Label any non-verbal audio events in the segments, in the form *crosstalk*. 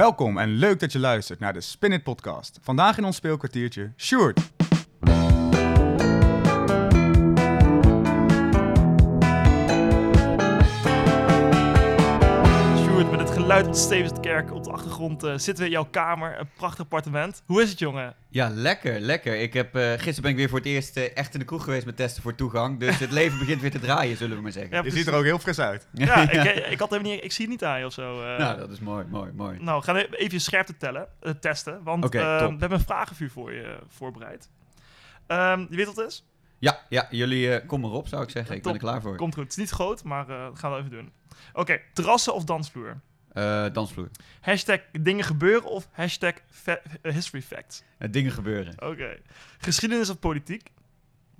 Welkom en leuk dat je luistert naar de Spin It podcast. Vandaag in ons speelkwartiertje, Sjoerd. Geluid van de Stevenskerk op de achtergrond eh, zitten we in jouw kamer. Een prachtig appartement. Hoe is het, jongen? Ja, lekker, lekker. Ik heb, eh, gisteren ben ik weer voor het eerst eh, echt in de kroeg geweest met testen voor toegang. Dus het *laughs* leven begint weer te draaien, zullen we maar zeggen. Ja, Je ziet er ook heel fris uit. *laughs* Ja, ik, ik, had niet, ik zie het niet aan je of zo. eh. Nou, dat is mooi, mooi, mooi. Nou, we gaan even je scherpte tellen, testen. Want we hebben een vragenvuur voor je voorbereid. Ehm, je weet wat het is? Ja, ja jullie eh kom erop, zou ik zeggen. Ik ben er klaar voor. Komt goed. Het is niet groot, maar eh, dat gaan we even doen. Oké, terrassen of dansvloer? Eh, dansvloer. Hashtag dingen gebeuren of hashtag history facts? Eh, dingen gebeuren. Oké. Geschiedenis of politiek?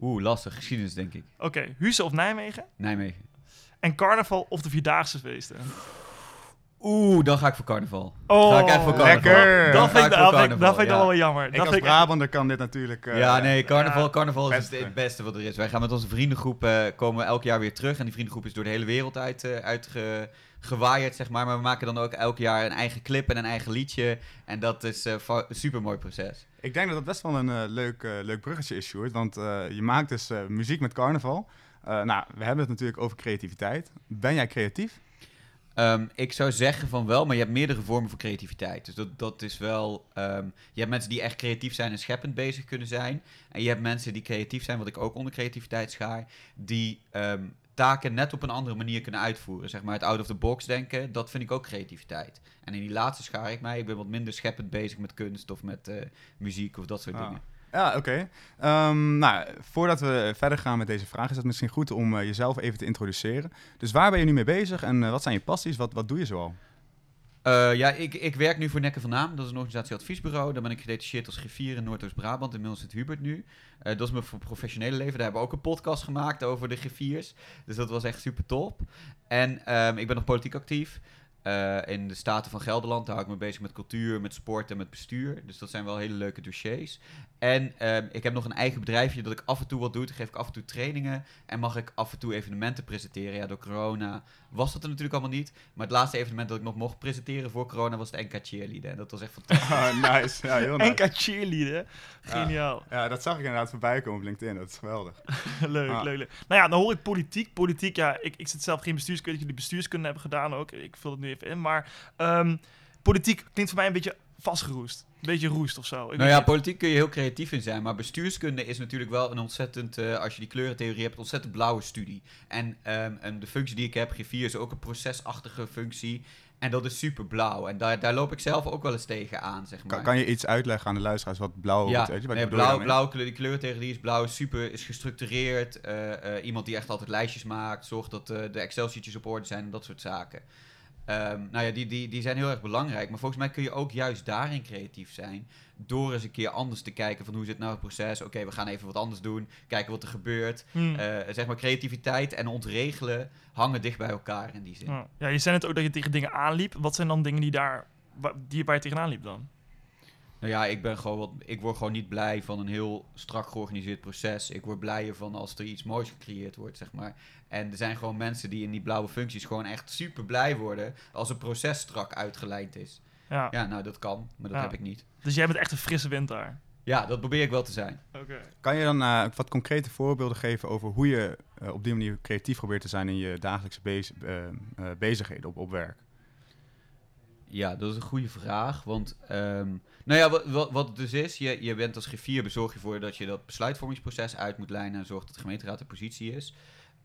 Oeh, lastig. Geschiedenis, denk ik. Oké, Huizen of Nijmegen? Nijmegen. En carnaval of de Vierdaagse feesten? Oeh, dan ga ik voor carnaval. Oh, ga ik echt voor carnaval. lekker. Dat Dan vind ik, dat voor vind ik, dat vind ik ja. dan wel jammer. Ik dat als vind ik, Brabander kan dit natuurlijk... eh, ja, nee, carnaval, carnaval is Beste. het beste wat er is. Wij gaan met onze vriendengroep, eh, komen we elk jaar weer terug. En die vriendengroep is door de hele wereld uit, eh uitgewaaid, zeg maar. Maar we maken dan ook elk jaar een eigen clip en een eigen liedje. En dat is eh, fa- een super mooi proces. Ik denk dat dat best wel een eh, leuk, eh, leuk bruggetje is, Sjoerd. Want eh, je maakt dus eh, muziek met carnaval. Eh, nou, we hebben het natuurlijk over creativiteit. Ben jij creatief? Ehm, ik zou zeggen van wel, maar je hebt meerdere vormen van creativiteit. Dus dat, dat is wel. ehm, je hebt mensen die echt creatief zijn en scheppend bezig kunnen zijn. En je hebt mensen die creatief zijn, wat ik ook onder creativiteit schaar, die ehm, taken net op een andere manier kunnen uitvoeren. Zeg maar het out of the box denken, dat vind ik ook creativiteit. En in die laatste schaar ik mij. Ik ben wat minder scheppend bezig met kunst of met eh, muziek of dat soort Ah. dingen. Ja, oké. Ehm, nou, voordat we verder gaan met deze vraag, is het misschien goed om eh, jezelf even te introduceren. Dus waar ben je nu mee bezig en eh, wat zijn je passies? Wat, wat doe je zoal? Eh, ja, ik, ik werk nu voor Nekken van Naam. Dat is een organisatie-adviesbureau. Daar ben ik gedetacheerd als griffier in Noordoost-Brabant, inmiddels het Hubert nu. Dat is mijn professionele leven. Daar hebben we ook een podcast gemaakt over de griffiers. Dus dat was echt super top. En ehm, ik ben nog politiek actief. Eh, in de Staten van Gelderland, daar hou ik me bezig met cultuur, met sport en met bestuur. Dus dat zijn wel hele leuke dossiers. En ehm, ik heb nog een eigen bedrijfje dat ik af en toe wat doe. Dan geef ik af en toe trainingen en mag ik af en toe evenementen presenteren. Ja, door corona was dat er natuurlijk allemaal niet. Maar het laatste evenement dat ik nog mocht presenteren voor corona was het NK Cheerleaden. En dat was echt fantastisch. Ah, nice, ja, heel *laughs* nice. NK cheerleaden. Geniaal. Ja, dat zag ik inderdaad voorbij komen op LinkedIn. Dat is geweldig. *laughs* leuk, Ah. leuk, leuk. Nou ja, dan hoor ik politiek. Politiek, ja, ik, ik zit zelf geen bestuurskunde. jullie bestuurskunde hebben gedaan ook. Ik vul het nu even in. Maar ehm, politiek klinkt voor mij een beetje vastgeroest. Een beetje roest of zo. Ik nou ja, niet. politiek kun je heel creatief in zijn. Maar bestuurskunde is natuurlijk wel een ontzettend, eh, als je die kleurentheorie hebt, een ontzettend blauwe studie. En, ehm, en de functie die ik heb, G4, is ook een procesachtige functie. En dat is super blauw. En daar, daar loop ik zelf ook wel eens tegen aan, zeg maar. Kan, kan je iets uitleggen aan de luisteraars wat blauw Ja, betekent? Wat nee, bedoel je blauw, blauw kleur, die kleurtheorie is blauw, super, is gestructureerd. eh, eh, iemand die echt altijd lijstjes maakt, zorgt dat eh, de Excel-sheetjes op orde zijn en dat soort zaken. Ehm, nou ja, die, die, die zijn heel erg belangrijk. Maar volgens mij kun je ook juist daarin creatief zijn. Door eens een keer anders te kijken van hoe zit nou het proces. Oké, we gaan even wat anders doen. Kijken wat er gebeurt. Hmm. Eh, zeg maar creativiteit en ontregelen hangen dicht bij elkaar in die zin. Ja. je zei net ook dat je tegen dingen aanliep. Wat zijn dan dingen die daar, die, waar je tegenaan liep dan? Nou ja, ik ben gewoon wat, ik word gewoon niet blij van een heel strak georganiseerd proces. Ik word blijer van als er iets moois gecreëerd wordt, zeg maar. En er zijn gewoon mensen die in die blauwe functies gewoon echt super blij worden als een proces strak uitgelijnd is. Ja. Ja, nou dat kan, maar dat Ja. heb ik niet. Dus jij bent echt een frisse wind daar. Ja, dat probeer ik wel te zijn. Oké. Kan je dan eh, wat concrete voorbeelden geven over hoe je eh, op die manier creatief probeert te zijn in je dagelijkse bez- eh, eh, bezigheden op, op werk? Ja, dat is een goede vraag. Want, ehm, nou ja, wat, wat, het dus is, je, je bent als griffier bezorg je voor dat je dat besluitvormingsproces uit moet lijnen en zorgt dat de gemeenteraad in positie is.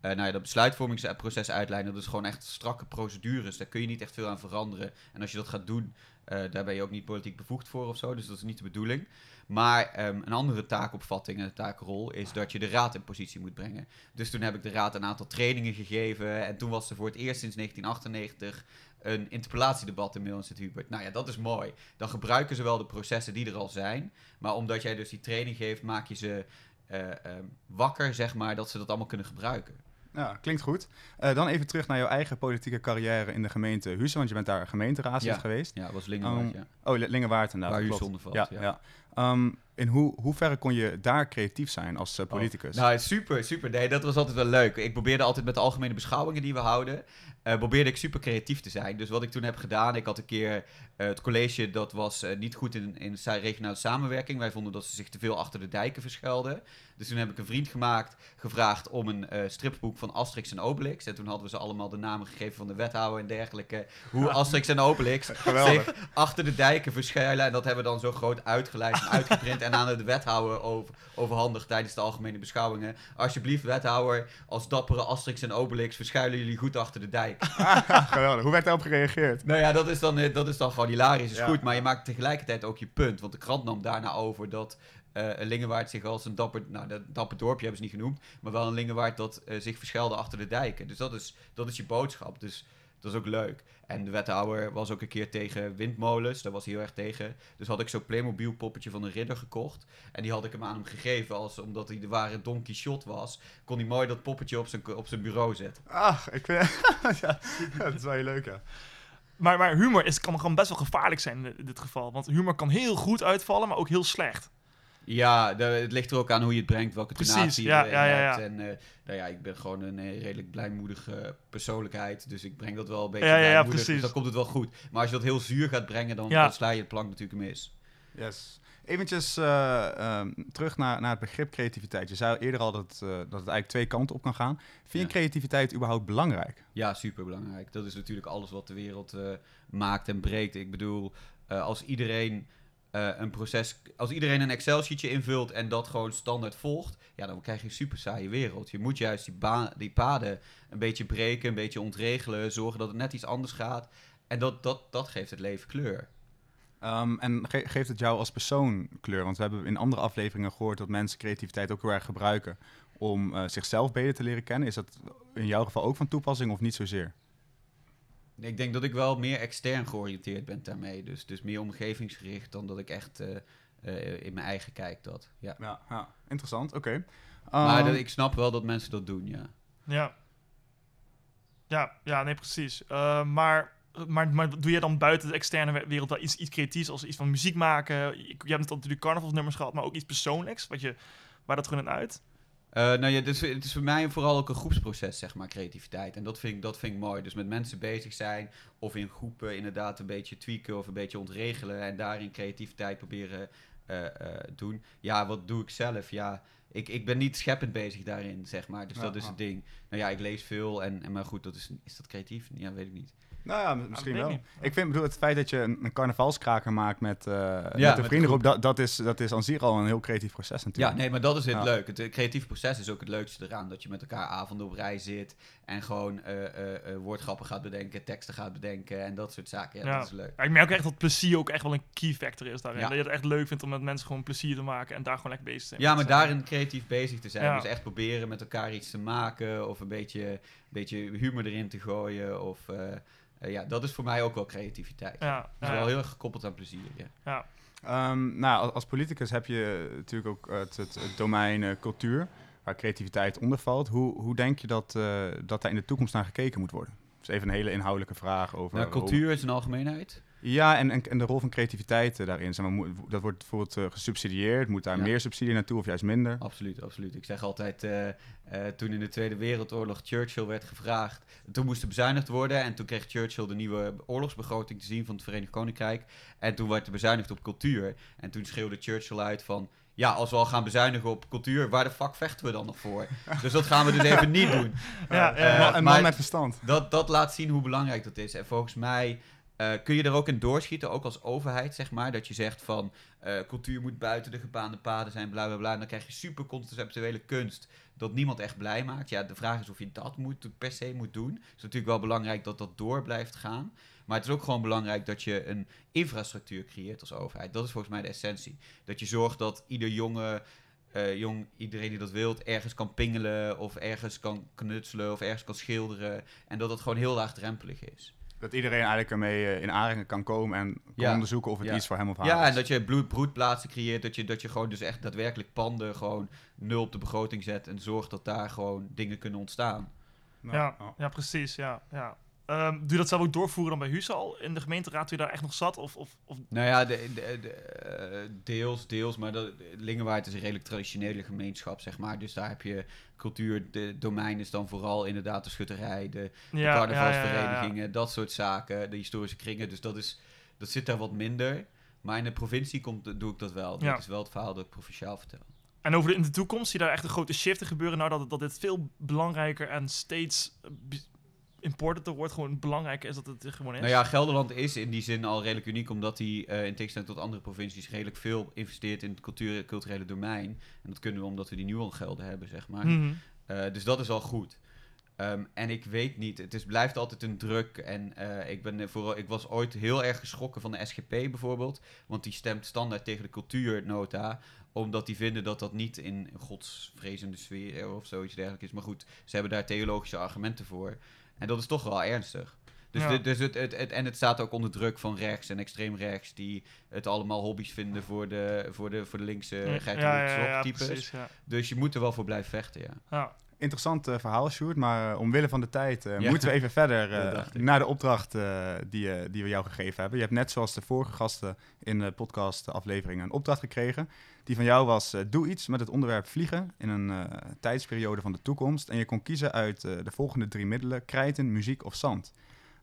Eh, nou ja, dat besluitvormingsproces uitlijnen, dat is gewoon echt strakke procedures. Daar kun je niet echt veel aan veranderen. En als je dat gaat doen, eh, daar ben je ook niet politiek bevoegd voor of zo. Dus dat is niet de bedoeling. Maar ehm, een andere taakopvatting en taakrol is dat je de raad in positie moet brengen. Dus toen heb ik de raad een aantal trainingen gegeven. En toen was er voor het eerst sinds 1998 een interpellatiedebat in en Hubert. Nou ja, dat is mooi. Dan gebruiken ze wel de processen die er al zijn. Maar omdat jij dus die training geeft, maak je ze eh, ehm, wakker, zeg maar, dat ze dat allemaal kunnen gebruiken. Ja, klinkt goed. Eh, dan even terug naar jouw eigen politieke carrière in de gemeente Huizen, want je bent daar gemeenteraadslid Ja. geweest. Ja, was Lingenwaard, Um, ja. Oh, Li- Lingewaard inderdaad. Waar onder valt, ja. ja. Ehm, in hoe, hoeverre kon je daar creatief zijn als eh, politicus? Nou, super, super. Nee, dat was altijd wel leuk. Ik probeerde altijd met de algemene beschouwingen die we houden, eh, probeerde ik super creatief te zijn. Dus wat ik toen heb gedaan, ik had een keer eh, het college, dat was niet goed in, in regionale samenwerking. Wij vonden dat ze zich te veel achter de dijken verschuilden. Dus toen heb ik een vriend gemaakt, gevraagd om een stripboek van Asterix en Obelix. En toen hadden we ze allemaal de namen gegeven van de wethouder en dergelijke. Hoe *laughs* Asterix en Obelix zich achter de dijken verschuilen. En dat hebben we dan zo groot uitgelijst en *laughs* uitgeprint en aan de wethouder over, overhandigd tijdens de algemene beschouwingen. Alsjeblieft, wethouder, als dappere Asterix en Obelix verschuilen jullie goed achter de dijk. *laughs* Geweldig. Hoe werd daarop gereageerd? nou ja, dat is dan, eh, dat is dan gewoon hilarisch, is Ja. goed. Maar je maakt tegelijkertijd ook je punt. Want de krant nam daarna over dat eh Lingewaard zich als een dapper, nou dat dapper dorpje hebben ze niet genoemd, maar wel een Lingewaard dat eh, zich verschuilde achter de dijken. Dus dat is, dat is je boodschap. Dus dat is ook leuk. En de wethouder was ook een keer tegen windmolens. Daar was hij heel erg tegen. Dus had ik zo'n Playmobil poppetje van een ridder gekocht. En die had ik hem aan hem gegeven. Als, omdat hij de ware Don Quixote was. Kon hij mooi dat poppetje op zijn, op zijn bureau zetten. Ach, ik vind... *laughs* ja, dat is wel heel leuk, ja. Maar, maar humor is, kan gewoon best wel gevaarlijk zijn in dit geval. Want humor kan heel goed uitvallen, maar ook heel slecht. Ja, de- het ligt er ook aan hoe je het brengt. Welke Precies, tonatie je ja, ja, ja, hebt. ja. En eh, nou ja, ik ben gewoon een eh, redelijk blijmoedige persoonlijkheid. Dus ik breng dat wel een beetje Ja, ja, ja, blijmoedig. precies. Dus dan komt het wel goed. Maar als je dat heel zuur gaat brengen, dan, Ja. dan sla je het plank natuurlijk mis. Yes. Eventjes eh, ehm, terug naar, naar het begrip creativiteit. Je zei eerder al dat, eh, dat het eigenlijk twee kanten op kan gaan. Vind je Ja. creativiteit überhaupt belangrijk? Ja, superbelangrijk. Dat is natuurlijk alles wat de wereld eh, maakt en breekt. Ik bedoel, eh, als iedereen eh, een proces, als iedereen een Excel-sheetje invult en dat gewoon standaard volgt, ja, dan krijg je een super saaie wereld. Je moet juist die, die paden een beetje breken, een beetje ontregelen, zorgen dat het net iets anders gaat. En dat, dat, dat geeft het leven kleur. Ehm, en ge- geeft het jou als persoon kleur? Want we hebben in andere afleveringen gehoord dat mensen creativiteit ook heel erg gebruiken om eh, zichzelf beter te leren kennen. Is dat in jouw geval ook van toepassing of niet zozeer? Ik denk dat ik wel meer extern georiënteerd ben daarmee. Dus, dus meer omgevingsgericht dan dat ik echt eh, eh, in mijn eigen kijk dat. Ja. Ja, ja. interessant. Oké. Maar Ehm, dat, ik snap wel dat mensen dat doen, ja. Ja. Ja, ja nee, precies. Eh, maar, maar, maar doe jij dan buiten de externe we- wereld wel iets, iets creatiefs, als iets van muziek maken? Je, je hebt natuurlijk carnavalsnummers gehad, maar ook iets persoonlijks, wat je, waar dat gewoon uit? Eh, nou ja, dus, het is voor mij vooral ook een groepsproces, zeg maar, creativiteit. En dat vind, ik, dat vind ik mooi. Dus met mensen bezig zijn of in groepen inderdaad een beetje tweaken of een beetje ontregelen en daarin creativiteit proberen eh, doen. Ja, wat doe ik zelf? Ja, ik, ik ben niet scheppend bezig daarin, zeg maar. Dus Ja, dat is het ding. Nou ja, ik lees veel en, en maar goed, dat is, is dat creatief? Ja, weet ik niet. Nou ja, misschien weet wel. ik vind bedoel, het feit dat je een, een carnavalskraker maakt met, eh met met een de vriendengroep, dat, dat, is, dat is aan zich al een heel creatief proces Ja, natuurlijk. nee, maar dat is het Ja. leuk. Het creatieve proces is ook het leukste eraan. Dat je met elkaar avonden op rij zit en gewoon eh, eh, eh, woordgrappen gaat bedenken, teksten gaat bedenken en dat soort zaken. Ja, Ja. dat is leuk. Ja, ik merk ook echt dat plezier ook echt wel een key factor is daarin. Ja. Dat je het echt leuk vindt om met mensen gewoon plezier te maken en daar gewoon lekker bezig te zijn. Ja, maar daarin creatief bezig te zijn. Ja. Dus echt proberen met elkaar iets te maken of een beetje, beetje humor erin te gooien. Of, eh, eh, ja, dat is voor mij ook wel creativiteit. Ja, Dat is ja, wel heel erg gekoppeld aan plezier. Ja. ja. Ehm, nou, als, als politicus heb je natuurlijk ook het, het, het domein eh, cultuur, waar creativiteit onder valt. Hoe, hoe denk je dat, eh, dat daar in de toekomst naar gekeken moet worden? Dat is even een hele inhoudelijke vraag over... Nou, cultuur is een algemeenheid. Ja, en, en, en de rol van creativiteit eh, daarin. Zeg maar, dat wordt bijvoorbeeld eh, gesubsidieerd. Moet daar Ja. meer subsidie naartoe of juist minder? Absoluut, absoluut. Ik zeg altijd, eh, toen in de Tweede Wereldoorlog Churchill werd gevraagd, toen moest er bezuinigd worden en toen kreeg Churchill de nieuwe oorlogsbegroting te zien van het Verenigd Koninkrijk en toen werd er bezuinigd op cultuur en toen schreeuwde Churchill uit van, ja, als we al gaan bezuinigen op cultuur, waar de fuck vechten we dan nog voor? *laughs* dus dat gaan we dus even niet doen. Ja, maar- man met verstand. Dat, dat laat zien hoe belangrijk dat is. En volgens mij eh, kun je er ook in doorschieten, ook als overheid, zeg maar. Dat je zegt van eh, cultuur moet buiten de gebaande paden zijn, bla bla bla. En dan krijg je super conceptuele kunst dat niemand echt blij maakt. Ja, de vraag is of je dat moet, per se moet doen. Het is natuurlijk wel belangrijk dat dat door blijft gaan. Maar het is ook gewoon belangrijk dat je een infrastructuur creëert als overheid. Dat is volgens mij de essentie. Dat je zorgt dat ieder jonge eh, jong, iedereen die dat wilt, ergens kan pingelen of ergens kan knutselen of ergens kan schilderen. En dat het gewoon heel laagdrempelig is. Dat iedereen eigenlijk ermee eh, in aanraking kan komen en kan Ja. onderzoeken of het Ja. iets voor hem of haar Ja, is. en dat je bloed, broedplaatsen creëert, dat je, dat je gewoon dus echt daadwerkelijk panden gewoon nul op de begroting zet en zorgt dat daar gewoon dingen kunnen ontstaan. Nou, ja, oh. ja, precies. Ja, ja. Ehm, doe je dat zelf ook doorvoeren dan bij Huus al? In de gemeenteraad toen je daar echt nog zat? Of, of, of... Nou ja, de, de, de, eh, deels, deels, maar dat, Lingewaard is een redelijk traditionele gemeenschap, zeg maar. Dus daar heb je cultuur, de domein is dan vooral inderdaad de schutterij, de, de Ja, carnavalsverenigingen, ja, ja, ja. dat soort zaken, de historische kringen. Dus dat, is, dat zit daar wat minder. Maar in de provincie komt, doe ik dat wel. Dat is wel het verhaal dat ik provinciaal vertel. En over de, in de toekomst zie je daar echt een grote shift in gebeuren. Nou, dat, dat dit veel belangrijker en steeds importanter wordt. Gewoon belangrijker is dat het gewoon is. Nou ja, Gelderland is in die zin al redelijk uniek, omdat hij eh, in tegenstelling tot andere provincies redelijk veel investeert in het cultuur, culturele domein. En dat kunnen we omdat we die nu al gelden hebben, zeg maar. Mhm. Eh, dus dat is al goed. Ehm, en ik weet niet, het is, blijft altijd een druk. En eh, ik, ben vooral, ik was ooit heel erg geschrokken van de SGP bijvoorbeeld. Want die stemt standaard tegen de cultuurnota. Omdat die vinden dat dat niet in godsvrezende sfeer of zoiets dergelijks is. Maar goed, ze hebben daar theologische argumenten voor. En dat is toch wel ernstig. Dus, Ja. de- dus het, het, het- en het staat ook onder druk van rechts en extreem rechts. Die het allemaal hobby's vinden voor de, voor de, voor de linkse ja, ja, types. precies. Dus je moet er wel voor blijven vechten, ja. Interessant eh, verhaal, Sjoerd, maar eh, omwille van de tijd eh, Ja. moeten we even verder *laughs* naar de opdracht die, die we jou gegeven hebben. Je hebt net zoals de vorige gasten in de podcast-aflevering een opdracht gekregen. Die van jou was, doe iets met het onderwerp vliegen in een tijdsperiode van de toekomst. En je kon kiezen uit de volgende drie middelen, krijten, muziek of zand.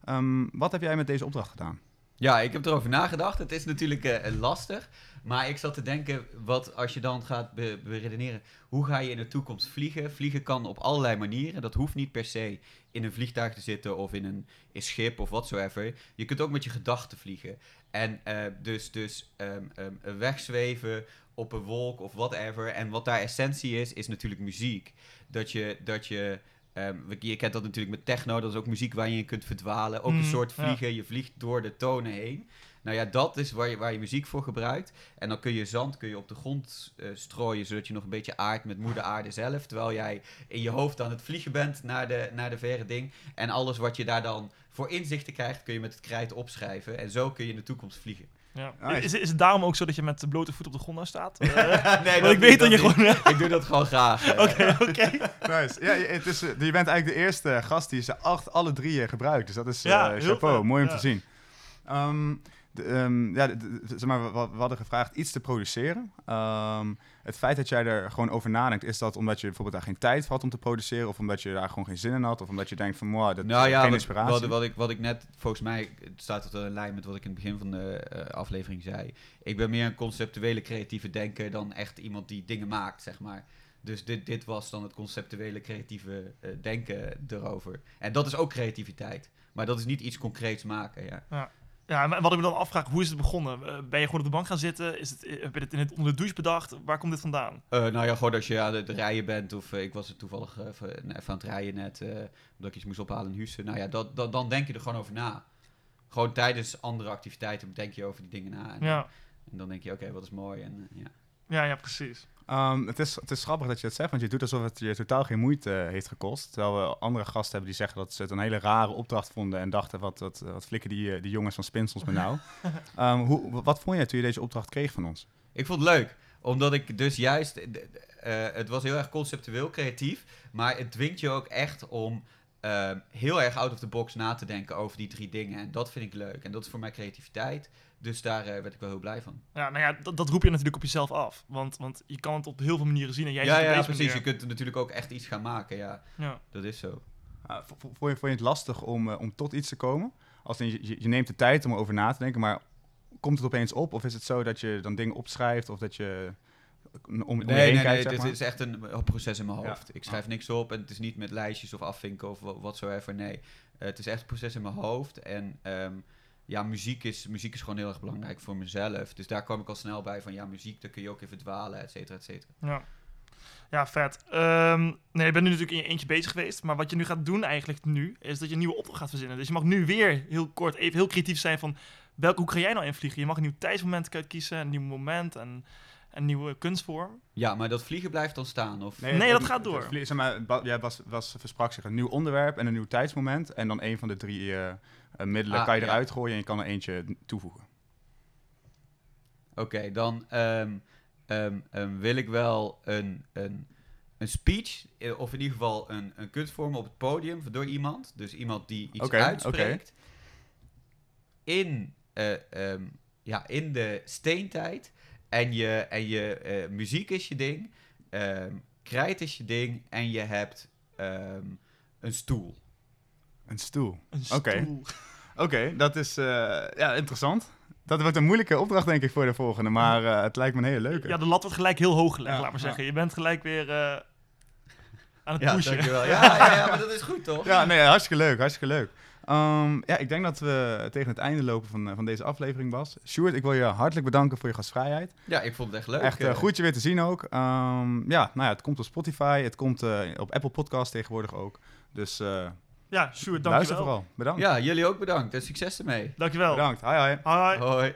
Ehm, wat heb jij met deze opdracht gedaan? Ja, ik heb erover nagedacht. Het is natuurlijk eh, lastig. Maar ik zat te denken, wat als je dan gaat be- beredeneren, hoe ga je in de toekomst vliegen? Vliegen kan op allerlei manieren. Dat hoeft niet per se in een vliegtuig te zitten of in een in schip of whatsoever. Je kunt ook met je gedachten vliegen. En eh, dus, dus ehm, ehm, wegzweven op een wolk of whatever. En wat daar essentie is, is natuurlijk muziek. Dat je, dat je ehm, je kent dat natuurlijk met techno, dat is ook muziek waar je in kunt verdwalen. Ook een Mhm, soort ja. vliegen, je vliegt door de tonen heen. Nou ja, dat is waar je, waar je muziek voor gebruikt. En dan kun je zand kun je op de grond eh, strooien, zodat je nog een beetje aardt met moeder aarde zelf. Terwijl jij in je hoofd aan het vliegen bent naar de, naar de verre ding. En alles wat je daar dan voor inzichten krijgt, kun je met het krijt opschrijven. En zo kun je in de toekomst vliegen. Ja. Nice. Is, is het daarom ook zo dat je met de blote voet op de grond staat? *laughs* Eh, nee, ik weet dat je niet. gewoon... Ik doe dat gewoon graag. Oké, oké. *laughs* Nice. Ja, je, het is, eh, je bent eigenlijk de eerste gast die ze acht, alle drie eh, gebruikt. Dus dat is Ja, chapeau. Mooi om Ja. te zien. Ehm, de, ehm, ja, de- de- zeg maar, we, we hadden gevraagd iets te produceren. Ehm, het feit dat jij er gewoon over nadenkt, is dat omdat je bijvoorbeeld daar geen tijd had om te produceren? Of omdat je daar gewoon geen zin in had? Of omdat je denkt van, wow, dat Nou is ja, geen wat, inspiratie? wat, wat, ik, wat ik net, volgens mij staat het wel in lijn met wat ik in het begin van de eh, aflevering zei. Ik ben meer een conceptuele creatieve denker dan echt iemand die dingen maakt, zeg maar. Dus dit, dit was dan het conceptuele creatieve eh, denken erover. En dat is ook creativiteit. Maar dat is niet iets concreets maken, ja. Ja, en wat ik me dan afvraag, hoe is het begonnen? Eh, ben je gewoon op de bank gaan zitten? Is het, eh, heb je het in het, onder de douche bedacht? Waar komt dit vandaan? Eh, nou ja, gewoon als je aan het rijden bent, of eh, ik was er toevallig eh, even, even aan het rijden net, eh, omdat ik iets moest ophalen in Hussen. Nou ja, dat, dat, dan denk je er gewoon over na. Gewoon tijdens andere activiteiten denk je over die dingen na. En, Ja, en dan denk je, oké, wat is mooi. En, eh, ja. Ja, ja precies. Ehm, het, is, het is grappig dat je het zegt, want je doet alsof het je totaal geen moeite eh, heeft gekost. Terwijl we andere gasten hebben die zeggen dat ze het een hele rare opdracht vonden en dachten, wat, wat, wat flikken die, eh, die jongens van Spinsels met nou? *laughs* Ehm, hoe, wat vond jij toen je deze opdracht kreeg van ons? Ik vond het leuk, omdat ik dus juist, eh, het was heel erg conceptueel creatief, maar het dwingt je ook echt om eh, heel erg out of the box na te denken over die drie dingen. En dat vind ik leuk. En dat is voor mij creativiteit. Dus daar eh, werd ik wel heel blij van. Ja, nou ja, dat, dat roep je natuurlijk op jezelf af. Want, want je kan het op heel veel manieren zien en jij ja, ja, deze precies. Je kunt er natuurlijk ook echt iets gaan maken. Ja, Ja. dat is zo. Uh, vo- vo- vond, je, vond je het lastig om, eh, om tot iets te komen? Als in, je, je- je neemt de tijd om erover na te denken, maar komt het opeens op? Of is het zo dat je dan dingen opschrijft of dat je om, je Nee, heen nee, kijkt? nee. Dit is echt een proces in mijn Ja. hoofd. Ik schrijf niks op en het is niet met lijstjes of afvinken of wa- whatsoever. Nee, het is echt een proces in mijn hoofd. En ehm, ja, muziek is, muziek is gewoon heel erg belangrijk voor mezelf. Dus daar kwam ik al snel bij van ja, muziek, daar kun je ook even dwalen, et cetera, et cetera. Ja. Ja, vet. Ehm, nee, je bent nu natuurlijk in je eentje bezig geweest. Maar wat je nu gaat doen eigenlijk nu, is dat je een nieuwe opdracht gaat verzinnen. Dus je mag nu weer heel kort even heel creatief zijn van... Welke, hoe ga jij nou invliegen? Je mag een nieuw tijdsmoment uitkiezen, een nieuw moment en een nieuwe kunstvorm. Ja, maar dat vliegen blijft dan staan? Of... Nee, dat gaat door. vlie- Zeg maar, Ba- was, was, versprak zich een nieuw onderwerp en een nieuw tijdsmoment. En dan een van de drie eh, eh, middelen Ah, kan je ja. eruit gooien en je kan er eentje toevoegen. Oké, dan ehm, ehm, ehm, wil ik wel een, een, een speech, eh, of in ieder geval een, een kunstvorm op het podium door iemand. Dus iemand die iets Oké, uitspreekt. In, eh, ehm, ja, in de steentijd. En je, en je eh, muziek is je ding. ehm krijt is je ding. En je hebt ehm, een stoel. Een stoel. Een Oké. stoel. Oké, dat is eh, ja, interessant. Dat wordt een moeilijke opdracht, denk ik, voor de volgende. Maar eh, het lijkt me een hele leuke. Ja, de lat wordt gelijk heel hoog gelegd, Ja, laat maar ja. zeggen. Je bent gelijk weer eh, aan het Ja, pushen. dankjewel. *laughs* Ja, ja, ja, maar dat is goed toch? Ja, nee, hartstikke leuk, hartstikke leuk. Ehm, ja, ik denk dat we tegen het einde lopen van, eh, van deze aflevering, Bas. Sjoerd, ik wil je hartelijk bedanken voor je gastvrijheid. Ja, ik vond het echt leuk. Echt eh. goed je weer te zien ook. Ehm, ja, nou ja, het komt op Spotify, het komt eh, op Apple Podcast tegenwoordig ook. Dus eh Ja, Sjoerd, luister dankjewel. vooral. Bedankt. Ja, jullie ook bedankt en succes ermee. Dankjewel. Bedankt. Hi, hi. Hoi. Hoi.